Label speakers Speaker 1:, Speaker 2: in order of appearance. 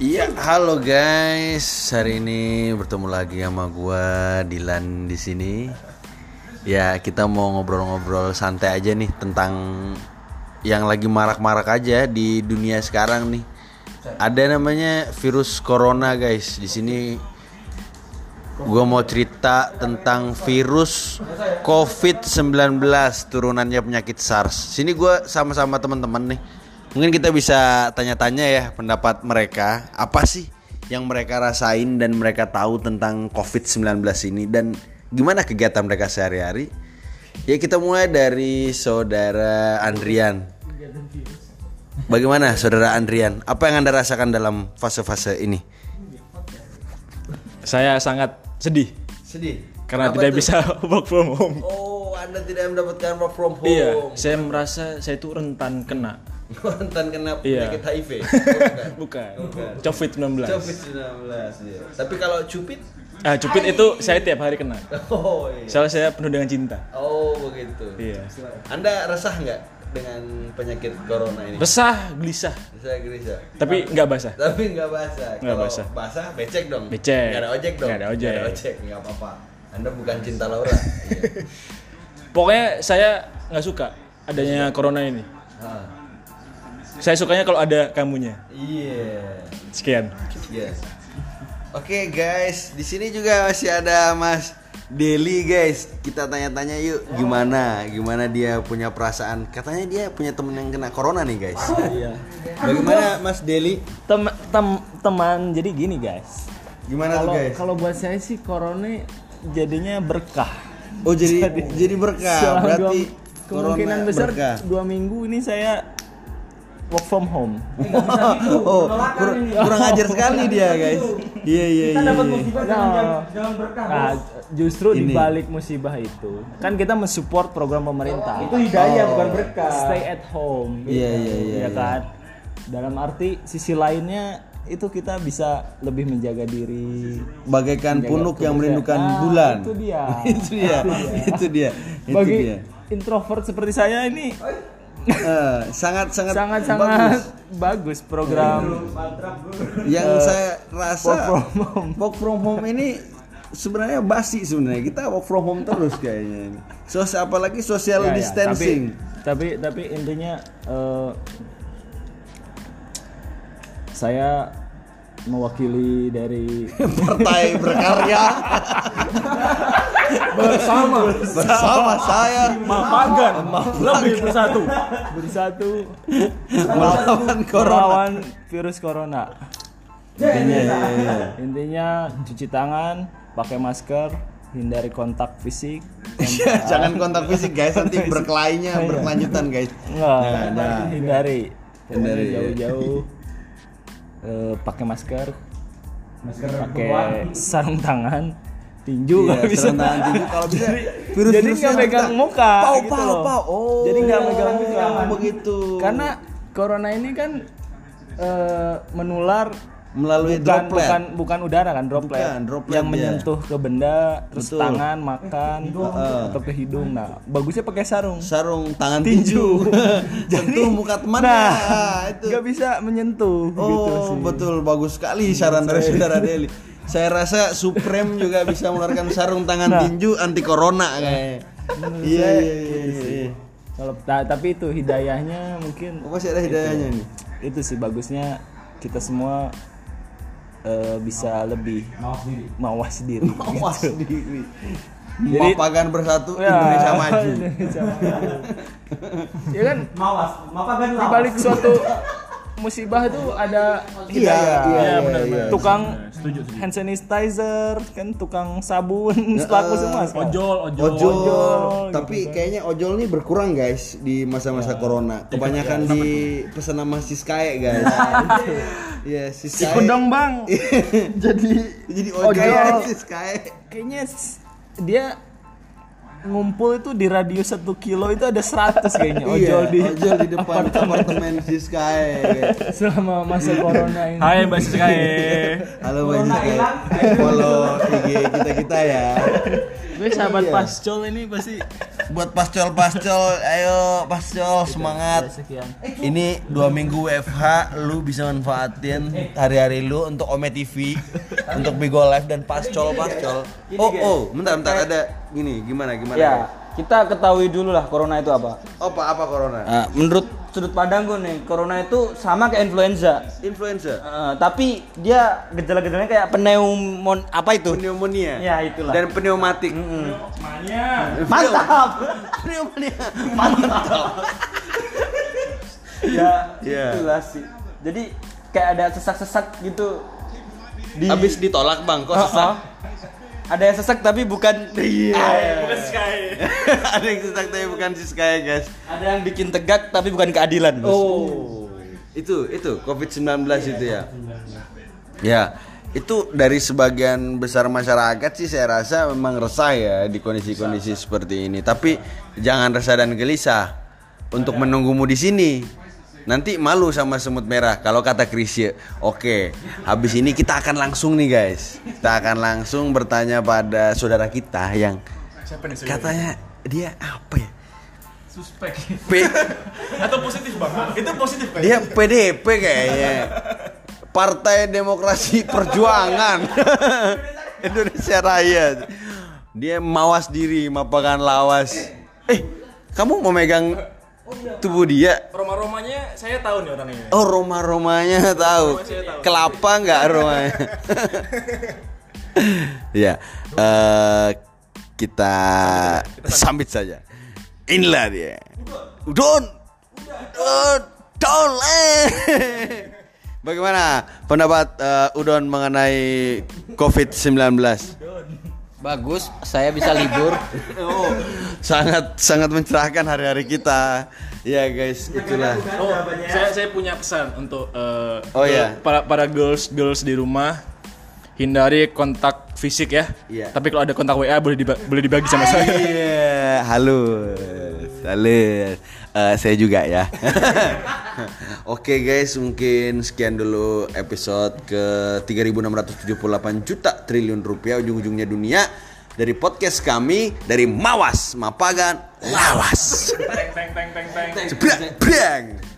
Speaker 1: Iya, halo guys. Hari ini bertemu lagi sama gua Dilan di sini. Ya, kita mau ngobrol-ngobrol santai aja nih tentang yang lagi marak-marak aja di dunia sekarang nih. Ada namanya virus corona, guys. Di sini gua mau cerita tentang virus COVID-19 turunannya penyakit SARS. Sini gua sama-sama teman-teman nih. Mungkin kita bisa tanya-tanya ya pendapat mereka apa sih yang mereka rasain dan mereka tahu tentang COVID-19 ini dan gimana kegiatan mereka sehari-hari. Ya kita mulai dari saudara Andrian. Bagaimana saudara Andrian? Apa yang Anda rasakan dalam fase-fase ini?
Speaker 2: Saya sangat sedih
Speaker 1: Sedih.
Speaker 2: karena tidak bisa work from home.
Speaker 1: Oh, Anda tidak mendapatkan work from home.
Speaker 2: Iya, saya merasa saya itu rentan kena.
Speaker 1: Rentan kena
Speaker 2: Iya.
Speaker 1: penyakit HIV.
Speaker 2: Bukan. COVID-19.
Speaker 1: COVID-19 ya. Tapi kalau cupid
Speaker 2: Ah, cupid itu saya tiap hari kena.
Speaker 1: Oh iya.
Speaker 2: Soalnya saya penuh dengan cinta.
Speaker 1: Oh begitu.
Speaker 2: Iya.
Speaker 1: Anda resah nggak dengan penyakit corona ini?
Speaker 2: Resah, gelisah,
Speaker 1: Saya gelisah.
Speaker 2: tapi nggak basah.
Speaker 1: Tapi nggak basah.
Speaker 2: Nggak
Speaker 1: Kalau
Speaker 2: basah.
Speaker 1: basah becek dong.
Speaker 2: Becek.
Speaker 1: Nggak ada ojek dong.
Speaker 2: Nggak ada ojek.
Speaker 1: Nggak ada ojek. Nggak apa-apa. Anda bukan cinta Laura. Iya.
Speaker 2: Pokoknya saya nggak suka adanya corona ini.
Speaker 1: Ah,
Speaker 2: Saya sukanya kalau ada kamunya.
Speaker 1: Iya.
Speaker 2: Sekian.
Speaker 1: Yes. Oke guys, di sini juga masih ada Mas Deli guys. Kita tanya-tanya yuk gimana, gimana dia punya perasaan. Katanya dia punya temen yang kena corona nih guys.
Speaker 3: Iya.
Speaker 1: Bagaimana Mas Deli?
Speaker 3: Tem tem- teman jadi gini guys.
Speaker 1: Gimana tuh
Speaker 3: Kalau
Speaker 1: guys?
Speaker 3: kalau buat saya sih corona jadinya berkah.
Speaker 1: Oh jadi jadi berkah.
Speaker 3: Selama
Speaker 1: Berarti
Speaker 3: dua- kemungkinan
Speaker 1: corona
Speaker 3: besar
Speaker 1: berkah.
Speaker 3: dua minggu ini saya work from home.
Speaker 1: Oh, kur- kurang ajar sekali dia guys. Iya iya iya.
Speaker 3: Nah, nah, justru di balik musibah itu kan kita mensupport program pemerintah.
Speaker 4: Itu hidayah bukan berkah.
Speaker 3: Stay at home.
Speaker 1: Iya, iya, iya,
Speaker 3: Ya kan. Dalam arti sisi lainnya itu kita bisa lebih menjaga diri.
Speaker 1: Bagaikan punuk yang merindukan
Speaker 3: Nah,
Speaker 1: bulan.
Speaker 3: itu dia.
Speaker 1: itu dia. itu dia. Itu
Speaker 3: Bagi
Speaker 1: dia.
Speaker 3: introvert seperti saya ini
Speaker 1: Eh, sangat sangat
Speaker 3: sangat-sangat
Speaker 1: bagus.
Speaker 3: bagus. program
Speaker 1: Yang saya rasa
Speaker 3: work from home.
Speaker 1: work from home ini sebenarnya basi sebenarnya kita work from home terus kayaknya ini. Sos apalagi social
Speaker 3: Ya, ya,
Speaker 1: distancing.
Speaker 3: Tapi, tapi tapi intinya eh, saya mewakili dari
Speaker 1: Partai berkarya
Speaker 4: bersama
Speaker 1: bersama saya
Speaker 4: Mapagan lebih bersatu
Speaker 3: bersatu
Speaker 1: melawan corona.
Speaker 3: melawan virus corona.
Speaker 1: Intinya, iya, iya.
Speaker 3: Intinya cuci tangan, pakai masker, hindari kontak fisik.
Speaker 1: Iya, Jangan kontak fisik guys, nanti berkelainya berkelanjutan guys. Nah, nah.
Speaker 3: hindari.
Speaker 1: Hindari, iya.
Speaker 3: jauh-jauh. Eh, pakai masker,
Speaker 4: masker
Speaker 3: pakai sarung tangan, tinju
Speaker 1: Iya,
Speaker 3: kalau bisa.
Speaker 1: tangan tinju kalau bisa.
Speaker 3: Jadi-
Speaker 1: Virus-virusnya
Speaker 3: jadi nggak megang
Speaker 1: kita-
Speaker 3: muka.
Speaker 1: Pau,
Speaker 3: gitu
Speaker 1: pau, pau. Oh,
Speaker 3: jadi nggak megang muka.
Speaker 1: begitu.
Speaker 3: Karena corona ini kan eh, menular
Speaker 1: melalui
Speaker 3: bukan,
Speaker 1: droplet.
Speaker 3: bukan bukan udara kan droplet,
Speaker 1: Bukan, droplet
Speaker 3: yang
Speaker 1: dia.
Speaker 3: menyentuh ke benda terus
Speaker 1: Betul.
Speaker 3: tangan makan atau ke hidung nah bagusnya pakai sarung
Speaker 1: sarung tangan
Speaker 3: Tinju.
Speaker 1: tinju. Tentu muka temannya.
Speaker 3: nah
Speaker 1: Ah, itu.
Speaker 3: nggak bisa menyentuh
Speaker 1: Oh,
Speaker 3: gitu sih
Speaker 1: betul bagus sekali saran dari saudara Deli. Saya rasa Supreme juga bisa mengeluarkan sarung tangan
Speaker 3: Nah.
Speaker 1: tinju anti corona kayaknya. Iya, iya, iya, iya.
Speaker 3: kalau ta- tapi itu hidayahnya mungkin
Speaker 1: Oh, masih ada hidayahnya nih.
Speaker 3: itu sih bagusnya kita semua eh, bisa lebih
Speaker 4: maaf diri
Speaker 3: mawas diri
Speaker 1: Awas
Speaker 3: gitu.
Speaker 1: diri.
Speaker 3: Jadi-
Speaker 1: Mapagan bersatu
Speaker 3: Ya,
Speaker 1: Indonesia maju.
Speaker 3: Indonesia maju. ya kan
Speaker 4: mawas Mapagan
Speaker 3: di
Speaker 4: lawas
Speaker 3: balik suatu musibah itu ada
Speaker 1: iya,
Speaker 3: Ya,
Speaker 1: iya,
Speaker 3: benar,
Speaker 1: iya.
Speaker 3: benar. Tukang hand sanitizer, kan tukang sabun, sepatu semua. sekarang.
Speaker 2: Ojol, ojol.
Speaker 1: Ojol,
Speaker 3: Ojol,
Speaker 1: tapi
Speaker 3: gitu kan.
Speaker 1: kayaknya ojol nih berkurang guys di masa-masa corona. Kebanyakan di pesan sama Siskae guys. Iya, Siskae.
Speaker 3: Ikut dong bang. Jadi
Speaker 1: Jadi ojol
Speaker 3: Ojol.
Speaker 1: Siskae.
Speaker 3: kayaknya s- dia ngumpul itu di radius satu kilo itu ada 100 kayaknya ojol
Speaker 1: iya,
Speaker 3: di
Speaker 1: ojol di depan apartemen Siskae.
Speaker 3: selama masa corona ini.
Speaker 2: Hai Mbak Siskae.
Speaker 1: Halo Mbak Siskae. Follow IG kita kita ya.
Speaker 3: Gue sahabat pascol ini pasti
Speaker 1: Buat pascol-pascol, ayo pascol semangat.
Speaker 3: sekian.
Speaker 1: Ini dua minggu WFH, lu bisa manfaatin hari-hari lu untuk Ome TV, untuk Bigo Live dan pascol pascol. Oh oh, bentar bentar ada gini, gimana gimana?
Speaker 5: Ya, kita ketahui dulu lah corona itu apa.
Speaker 1: Oh, apa apa corona?
Speaker 5: Nah, menurut sudut pandangku nih, corona itu sama kayak influenza.
Speaker 1: Influenza,
Speaker 5: Eh, tapi dia gejala-gejalanya kayak pneumon apa itu?
Speaker 1: pneumonia.
Speaker 5: Ya, itulah.
Speaker 1: Dan pneumatik.
Speaker 5: Mantap.
Speaker 1: Pneumonia.
Speaker 5: ya,
Speaker 1: Iya.
Speaker 5: itulah sih. Jadi kayak ada sesak-sesak gitu. Di
Speaker 1: Habis ditolak, Bang. Kok sesak?
Speaker 5: oh. Ada yang sesak tapi bukan
Speaker 1: Iya.
Speaker 2: Bukan Sky.
Speaker 1: ada yang sesak tapi bukan si Sky, guys.
Speaker 5: ada yang bikin tegak tapi bukan keadilan. Bos.
Speaker 1: Oh. Itu itu COVID-19 itu ya. Ya, itu dari sebagian besar masyarakat sih saya rasa memang resah ya di kondisi-kondisi seperti ini. Tapi jangan resah dan gelisah untuk menunggumu di sini. Nanti malu sama semut merah kalau kata Krisya. Oke, habis ini kita akan langsung nih guys. Kita akan langsung bertanya pada saudara kita yang
Speaker 2: Siapa nih
Speaker 1: katanya dia apa ya?
Speaker 2: Suspek.
Speaker 1: P-
Speaker 2: Atau positif bang? Itu positif kan?
Speaker 1: Dia PDP kayaknya. Partai Demokrasi Perjuangan Indonesia Raya. Dia mawas diri, mapakan lawas. Eh, kamu tubuh dia?
Speaker 2: Roma-romanya saya tahu nih orang ini.
Speaker 1: Oh, Roma-romanya tahu. Kelapa nggak aromanya? ya, eh, kita sambit saja. Inilah dia. Udon. Udon. Udon. eh. Bagaimana pendapat eh, Udon mengenai COVID-19?
Speaker 5: Bagus, saya bisa libur.
Speaker 1: Oh, sangat sangat mencerahkan hari-hari kita. Ya guys, itulah.
Speaker 2: Oh, saya saya punya pesan untuk eh,
Speaker 1: Oh, iya.
Speaker 2: para para girls girls di rumah hindari kontak fisik ya.
Speaker 1: Iya.
Speaker 2: Tapi kalau ada kontak WA boleh diba- boleh dibagi sama saya.
Speaker 1: Iya, halus, halus. Eh, saya juga ya. Oke guys, mungkin sekian dulu episode ke 3678 juta triliun rupiah ujung-ujungnya dunia dari podcast kami dari Mawas, Mapagan, Lawas.
Speaker 2: teng teng teng teng teng.
Speaker 1: Jebrak, brang.